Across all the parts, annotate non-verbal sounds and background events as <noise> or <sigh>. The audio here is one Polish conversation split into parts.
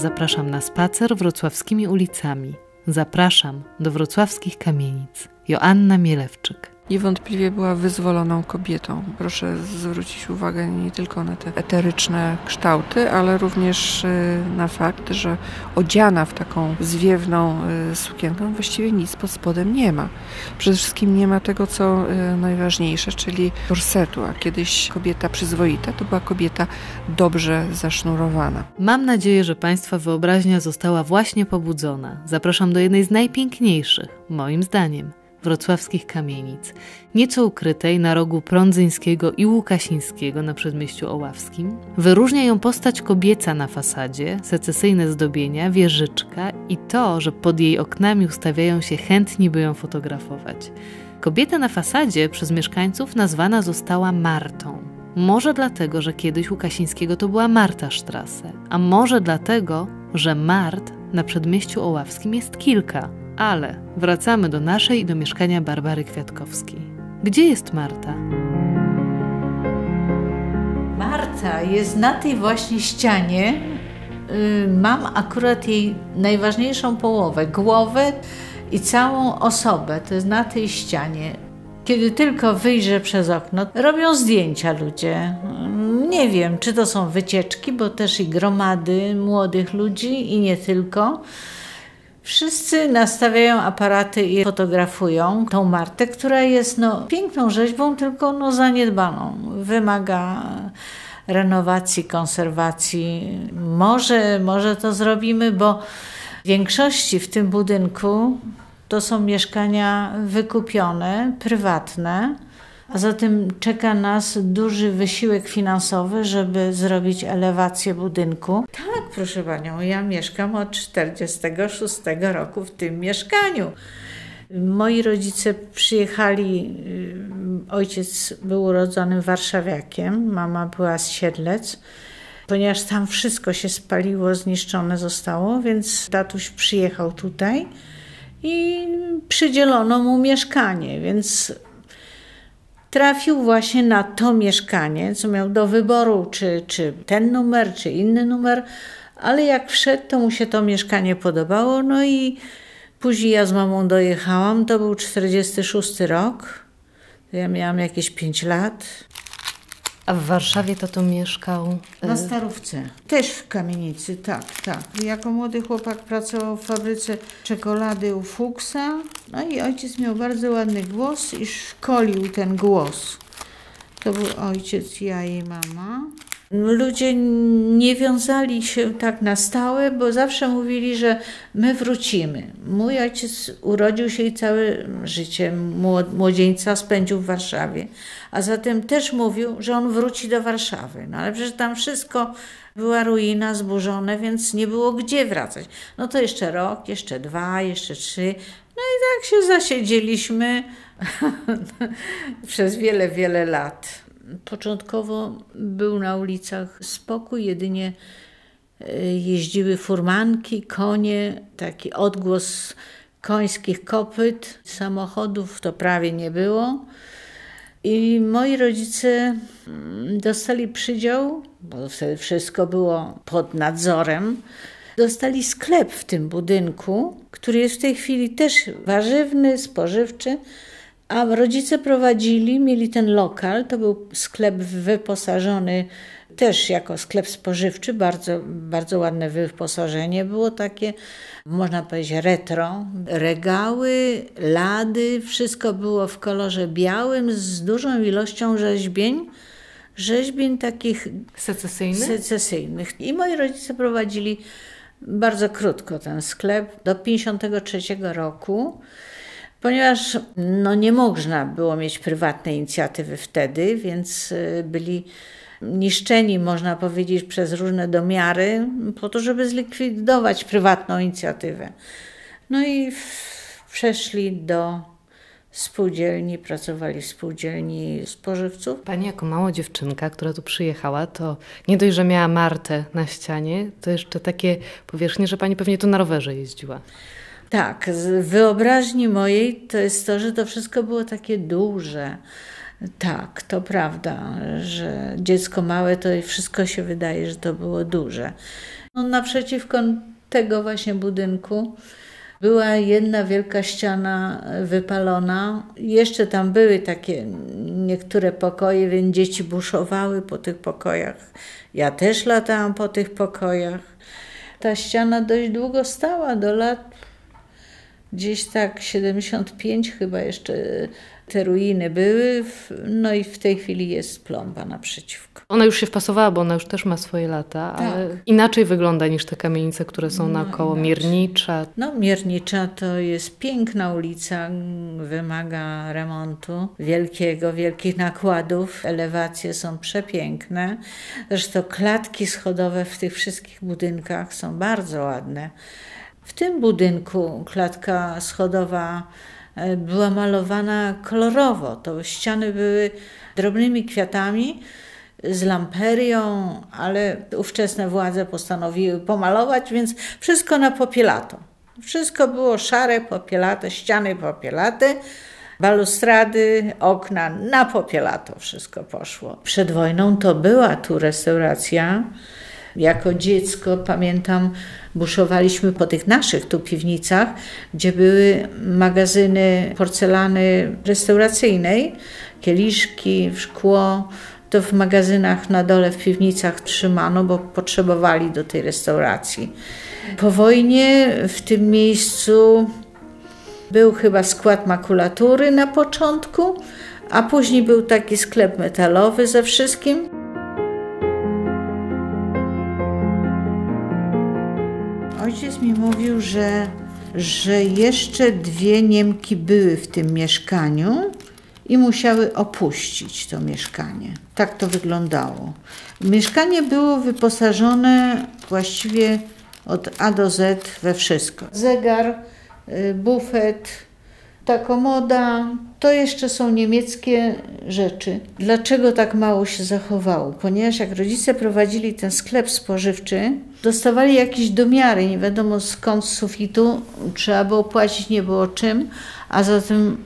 zapraszam na spacer wrocławskimi ulicami. Zapraszam do wrocławskich kamienic. Joanna Mielewczyk niewątpliwie była wyzwoloną kobietą. Proszę zwrócić uwagę nie tylko na te eteryczne kształty, ale również y, na fakt, że odziana w taką zwiewną y, sukienkę właściwie nic pod spodem nie ma. Przede wszystkim nie ma tego, co y, najważniejsze, czyli korsetu, a kiedyś kobieta przyzwoita to była kobieta dobrze zasznurowana. Mam nadzieję, że Państwa wyobraźnia została właśnie pobudzona. Zapraszam do jednej z najpiękniejszych, moim zdaniem, wrocławskich kamienic, nieco ukrytej na rogu Prądzyńskiego i Łukasińskiego na przedmieściu Oławskim. Wyróżnia ją postać kobieca na fasadzie, secesyjne zdobienia, wieżyczka i to, że pod jej oknami ustawiają się chętni, by ją fotografować. Kobieta na fasadzie przez mieszkańców nazwana została Martą. Może dlatego, że kiedyś Łukasińskiego to była Marta Strasse, a może dlatego, że Mart na przedmieściu Oławskim jest kilka – ale wracamy do naszej i do mieszkania Barbary Kwiatkowskiej. Gdzie jest Marta? Marta jest na tej właśnie ścianie. Y, mam akurat jej najważniejszą połowę, głowę i całą osobę. To jest na tej ścianie. Kiedy tylko wyjrzę przez okno, robią zdjęcia ludzie. Nie wiem, czy to są wycieczki, bo też i gromady młodych ludzi i nie tylko. Wszyscy nastawiają aparaty i fotografują tą Martę, która jest no, piękną rzeźbą, tylko no, zaniedbaną. Wymaga renowacji, konserwacji. Może, może to zrobimy, bo w większości w tym budynku to są mieszkania wykupione, prywatne a zatem czeka nas duży wysiłek finansowy, żeby zrobić elewację budynku. Tak, proszę Panią, ja mieszkam od 46 roku w tym mieszkaniu. Moi rodzice przyjechali, y, ojciec był urodzonym warszawiakiem, mama była z Siedlec. Ponieważ tam wszystko się spaliło, zniszczone zostało, więc tatuś przyjechał tutaj i przydzielono mu mieszkanie, więc trafił właśnie na to mieszkanie, co miał do wyboru, czy, czy ten numer, czy inny numer, ale jak wszedł, to mu się to mieszkanie podobało, no i później ja z mamą dojechałam, to był 46 rok, ja miałam jakieś 5 lat. A w Warszawie to tu mieszkał? Na Starówce. Też w kamienicy, tak, tak. Jako młody chłopak pracował w fabryce czekolady u Fuchsa. No i ojciec miał bardzo ładny głos i szkolił ten głos. To był ojciec, ja i mama. Ludzie nie wiązali się tak na stałe, bo zawsze mówili, że my wrócimy. Mój ojciec urodził się i całe życie młodzieńca spędził w Warszawie, a zatem też mówił, że on wróci do Warszawy. No ale przecież tam wszystko była ruina, zburzone, więc nie było gdzie wracać. No to jeszcze rok, jeszcze dwa, jeszcze trzy. No i tak się zasiedzieliśmy <laughs> przez wiele, wiele lat. Początkowo był na ulicach spokój, jedynie e, jeździły furmanki, konie, taki odgłos końskich kopyt, samochodów to prawie nie było. I moi rodzice mm, dostali przydział, bo wtedy wszystko było pod nadzorem. Dostali sklep w tym budynku, który jest w tej chwili też warzywny, spożywczy, a rodzice prowadzili, mieli ten lokal, to był sklep wyposażony też jako sklep spożywczy, bardzo, bardzo ładne wyposażenie było takie, można powiedzieć retro. Regały, lady, wszystko było w kolorze białym z dużą ilością rzeźbień. Rzeźbień takich secesyjnych. secesyjnych. I moi rodzice prowadzili bardzo krótko ten sklep, do 1953 roku ponieważ no, nie można było mieć prywatnej inicjatywy wtedy, więc y, byli niszczeni, można powiedzieć, przez różne domiary, po to, żeby zlikwidować prywatną inicjatywę. No i przeszli do spółdzielni, pracowali w spółdzielni spożywców. Pani jako mała dziewczynka, która tu przyjechała, to nie dość, że miała Martę na ścianie, to jeszcze takie powierzchnie, że pani pewnie tu na rowerze jeździła. Tak, z wyobraźni mojej to jest to, że to wszystko było takie duże. Tak, to prawda, że dziecko małe to wszystko się wydaje, że to było duże. No, naprzeciwko tego właśnie budynku była jedna wielka ściana wypalona. Jeszcze tam były takie niektóre pokoje, więc dzieci buszowały po tych pokojach. Ja też latałam po tych pokojach. Ta ściana dość długo stała, do lat gdzieś tak 75 chyba jeszcze te ruiny były, no i w tej chwili jest plomba naprzeciwko. Ona już się wpasowała, bo ona już też ma swoje lata, tak. ale inaczej wygląda niż te kamienice, które są no, naokoło. Inaczej. Miernicza. No Miernicza to jest piękna ulica, wymaga remontu wielkiego, wielkich nakładów. Elewacje są przepiękne. Zresztą klatki schodowe w tych wszystkich budynkach są bardzo ładne. W tym budynku klatka schodowa e, była malowana kolorowo. To ściany były drobnymi kwiatami z lamperią, ale ówczesne władze postanowiły pomalować, więc wszystko na popielato. Wszystko było szare, popielate, ściany popielate, balustrady, okna na popielato wszystko poszło. Przed wojną to była tu restauracja jako dziecko pamiętam, buszowaliśmy po tych naszych tu piwnicach, gdzie były magazyny porcelany restauracyjnej, kieliszki, szkło. To w magazynach na dole w piwnicach trzymano, bo potrzebowali do tej restauracji. Po wojnie w tym miejscu był chyba skład makulatury na początku, a później był taki sklep metalowy ze wszystkim. Ojciec mi mówił, że, że jeszcze dwie Niemki były w tym mieszkaniu i musiały opuścić to mieszkanie. Tak to wyglądało. Mieszkanie było wyposażone właściwie od A do Z we wszystko. Zegar, y, bufet, ta komoda, to jeszcze są niemieckie rzeczy. Dlaczego tak mało się zachowało? Ponieważ jak rodzice prowadzili ten sklep spożywczy, dostawali jakieś domiary, nie wiadomo skąd z sufitu, trzeba było płacić, nie było czym, a zatem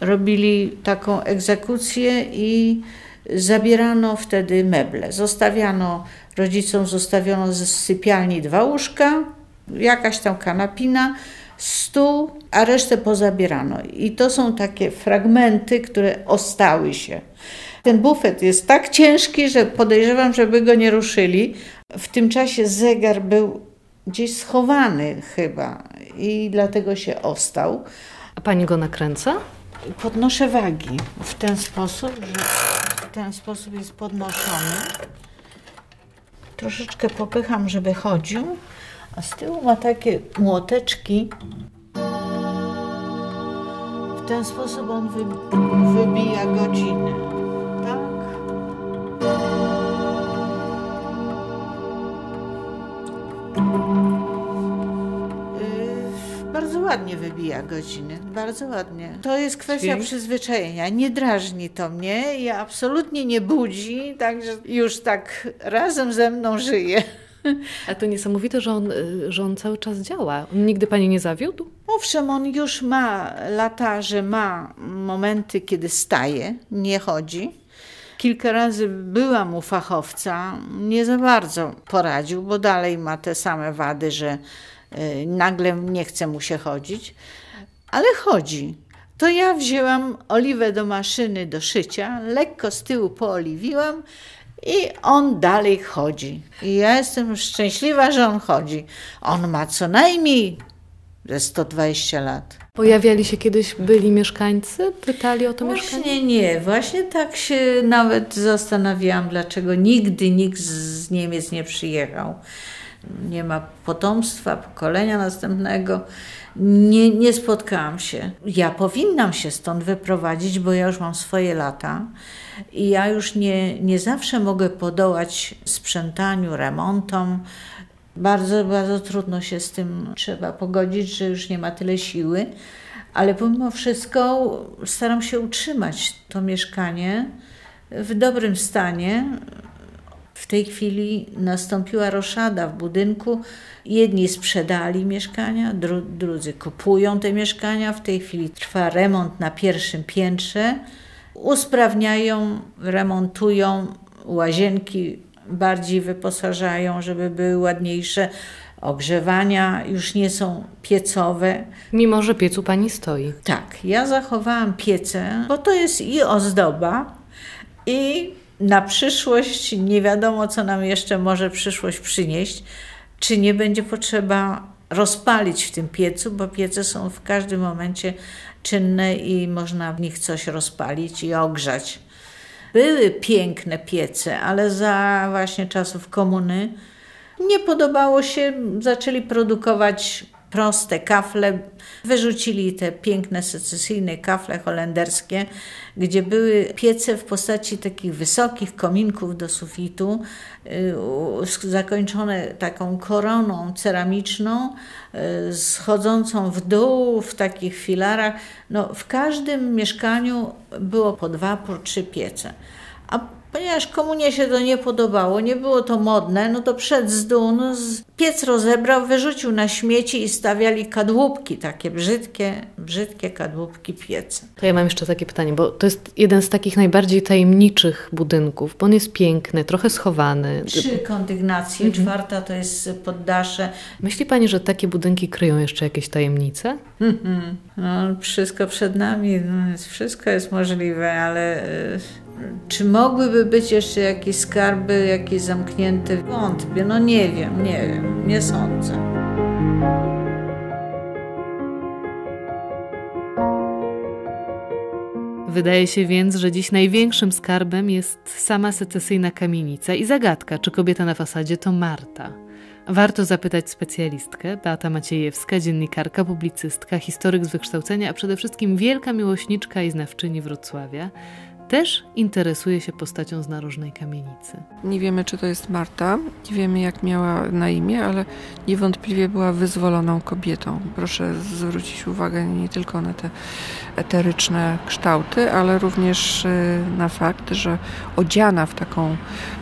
robili taką egzekucję i zabierano wtedy meble. Zostawiano, rodzicom zostawiono ze sypialni dwa łóżka, jakaś tam kanapina, stół, a resztę pozabierano. I to są takie fragmenty, które ostały się. Ten bufet jest tak ciężki, że podejrzewam, żeby go nie ruszyli. W tym czasie zegar był gdzieś schowany chyba i dlatego się ostał. A pani go nakręca? Podnoszę wagi w ten sposób, że w ten sposób jest podnoszony. Troszeczkę popycham, żeby chodził. A z tyłu ma takie młoteczki. W ten sposób on wy, wybija godziny. Tak? Yy, bardzo ładnie wybija godziny, bardzo ładnie. To jest kwestia przyzwyczajenia. Nie drażni to mnie i absolutnie nie budzi, także już tak razem ze mną żyje. <laughs> A to niesamowite, że on, y, że on cały czas działa. On nigdy pani nie zawiódł? Owszem, on już ma lata, że ma momenty, kiedy staje, nie chodzi. Kilka razy byłam u fachowca, nie za bardzo poradził, bo dalej ma te same wady, że y, nagle nie chce mu się chodzić, ale chodzi. To ja wzięłam oliwę do maszyny do szycia, lekko z tyłu pooliwiłam i on dalej chodzi. I ja jestem szczęśliwa, że on chodzi. On ma co najmniej ze 120 lat. Pojawiali się kiedyś byli mieszkańcy? Pytali o to właśnie mieszkanie? Właśnie nie. Właśnie tak się nawet zastanawiałam, dlaczego nigdy nikt z Niemiec nie przyjechał. Nie ma potomstwa, pokolenia następnego. Nie, nie spotkałam się. Ja powinnam się stąd wyprowadzić, bo ja już mam swoje lata i ja już nie, nie zawsze mogę podołać sprzątaniu, remontom. Bardzo, bardzo trudno się z tym trzeba pogodzić, że już nie ma tyle siły, ale pomimo wszystko staram się utrzymać to mieszkanie w dobrym stanie. W tej chwili nastąpiła roszada w budynku. Jedni sprzedali mieszkania, dru drudzy kupują te mieszkania. W tej chwili trwa remont na pierwszym piętrze usprawniają, remontują łazienki, bardziej wyposażają, żeby były ładniejsze. Ogrzewania już nie są piecowe. Mimo, że piecu pani stoi. Tak, ja zachowałam piece, bo to jest i ozdoba, i na przyszłość nie wiadomo, co nam jeszcze może przyszłość przynieść. Czy nie będzie potrzeba rozpalić w tym piecu, bo piece są w każdym momencie czynne i można w nich coś rozpalić i ogrzać. Były piękne piece, ale za właśnie czasów komuny nie podobało się, zaczęli produkować proste kafle. Wyrzucili te piękne secesyjne kafle holenderskie, gdzie były piece w postaci takich wysokich kominków do sufitu, y, zakończone taką koroną ceramiczną, y, schodzącą w dół w takich filarach. No, w każdym mieszkaniu było po dwa, po trzy piece. A Ponieważ komunie się to nie podobało, nie było to modne, no to przed z dół, no piec rozebrał, wyrzucił na śmieci i stawiali kadłubki, takie brzydkie, brzydkie kadłubki piece. To ja mam jeszcze takie pytanie, bo to jest jeden z takich najbardziej tajemniczych budynków, bo on jest piękny, trochę schowany. Trzy kondygnacje, mhm. czwarta to jest poddasze. Myśli Pani, że takie budynki kryją jeszcze jakieś tajemnice? Mhm. No, wszystko przed nami, no, wszystko jest możliwe, ale... Y, czy mogłyby być jeszcze jakieś skarby, jakieś zamknięte? Wątpię, no nie wiem, nie wiem, nie sądzę. Wydaje się więc, że dziś największym skarbem jest sama secesyjna kamienica i zagadka, czy kobieta na fasadzie to Marta. Warto zapytać specjalistkę, Beata Maciejewska, dziennikarka, publicystka, historyk z wykształcenia, a przede wszystkim wielka miłośniczka i znawczyni Wrocławia, też interesuje się postacią z narożnej kamienicy. Nie wiemy, czy to jest Marta, nie wiemy, jak miała na imię, ale niewątpliwie była wyzwoloną kobietą. Proszę zwrócić uwagę nie tylko na te eteryczne kształty, ale również y, na fakt, że odziana w taką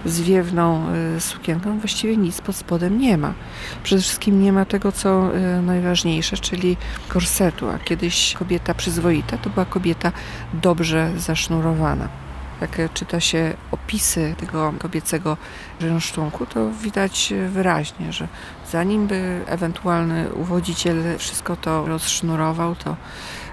zwiewną y, sukienkę właściwie nic pod spodem nie ma. Przede wszystkim nie ma tego, co y, najważniejsze, czyli korsetu, a kiedyś kobieta przyzwoita to była kobieta dobrze zasznurowana jak czyta się opisy tego kobiecego rynsztunku, to widać wyraźnie, że zanim by ewentualny uwodziciel wszystko to rozsznurował, to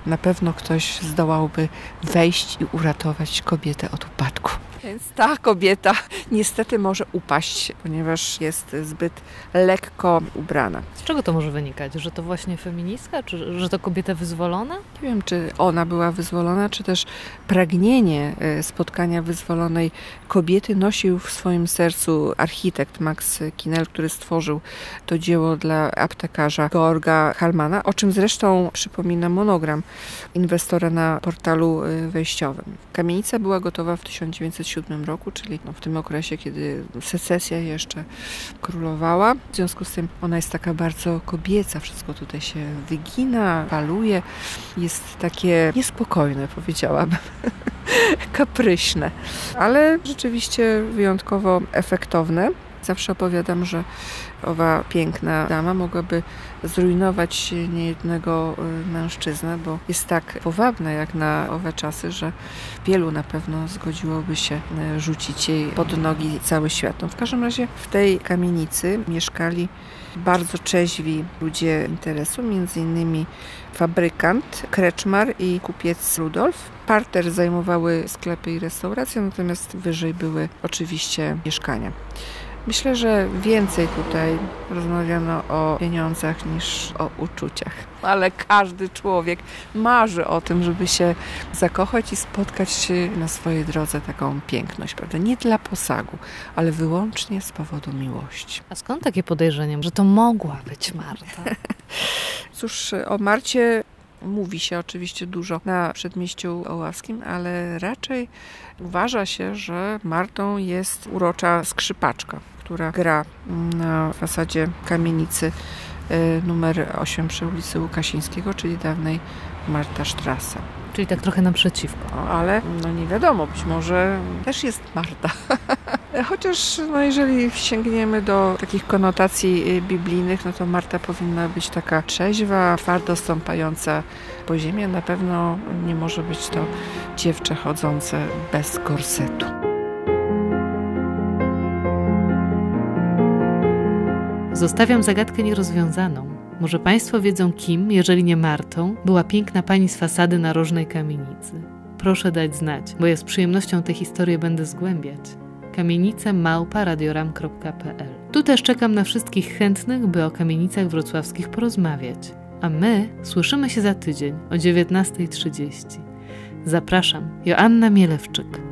na pewno ktoś zdołałby wejść i uratować kobietę od upadku. Więc ta kobieta niestety może upaść, ponieważ jest zbyt lekko ubrana. Z czego to może wynikać? Że to właśnie feministka? Czy że to kobieta wyzwolona? Nie wiem, czy ona była wyzwolona, czy też pragnienie e, spotkania wyzwolonej kobiety nosił w swoim sercu architekt Max Kinel, który stworzył to dzieło dla aptekarza Georga Halmana, o czym zresztą przypomina monogram inwestora na portalu e, wejściowym. Kamienica była gotowa w 1907 1907 roku, czyli no w tym okresie, kiedy secesja jeszcze królowała. W związku z tym ona jest taka bardzo kobieca, wszystko tutaj się wygina, faluje, jest takie niespokojne, powiedziałabym. <laughs> kapryśne, ale rzeczywiście wyjątkowo efektowne. Zawsze opowiadam, że owa piękna dama mogłaby zrujnować niejednego y, mężczyznę, bo jest tak powabna jak na owe czasy, że wielu na pewno zgodziłoby się y, rzucić jej pod nogi cały świat. No w każdym razie w tej kamienicy mieszkali bardzo trzeźwi ludzie interesu, między innymi fabrykant, kreczmar i kupiec Rudolf. Parter zajmowały sklepy i restauracje, natomiast wyżej były oczywiście mieszkania. Myślę, że więcej tutaj rozmawiano o pieniądzach niż o uczuciach. Ale każdy człowiek marzy o tym, żeby się zakochać i spotkać na swojej drodze taką piękność, prawda? Nie dla posagu, ale wyłącznie z powodu miłości. A skąd takie podejrzenie, że to mogła być Marta? <laughs> Cóż, o Marcie Mówi się oczywiście dużo na przedmieściu oławskim, ale raczej uważa się, że Martą jest urocza skrzypaczka która gra na fasadzie kamienicy y, numer 8 przy ulicy Łukasińskiego, czyli dawnej Marta Strasse. Czyli tak trochę naprzeciwko. No, ale no nie wiadomo, być może też jest Marta. <laughs> Chociaż no jeżeli sięgniemy do takich konotacji y, biblijnych, no to Marta powinna być taka trzeźwa, twardo stąpająca po ziemi. Na pewno nie może być to dziewczę chodzące bez korsetu. Zostawiam zagadkę nierozwiązaną. Może Państwo wiedzą, kim, jeżeli nie Martą, była piękna pani z fasady narożnej kamienicy. Proszę dać znać, bo ja z przyjemnością tę historię będę zgłębiać. Kamienice małpa radioram.pl Tu też czekam na wszystkich chętnych, by o kamienicach wrocławskich porozmawiać. A my słyszymy się za tydzień o 19.30. Zapraszam, Joanna Mielewczyk.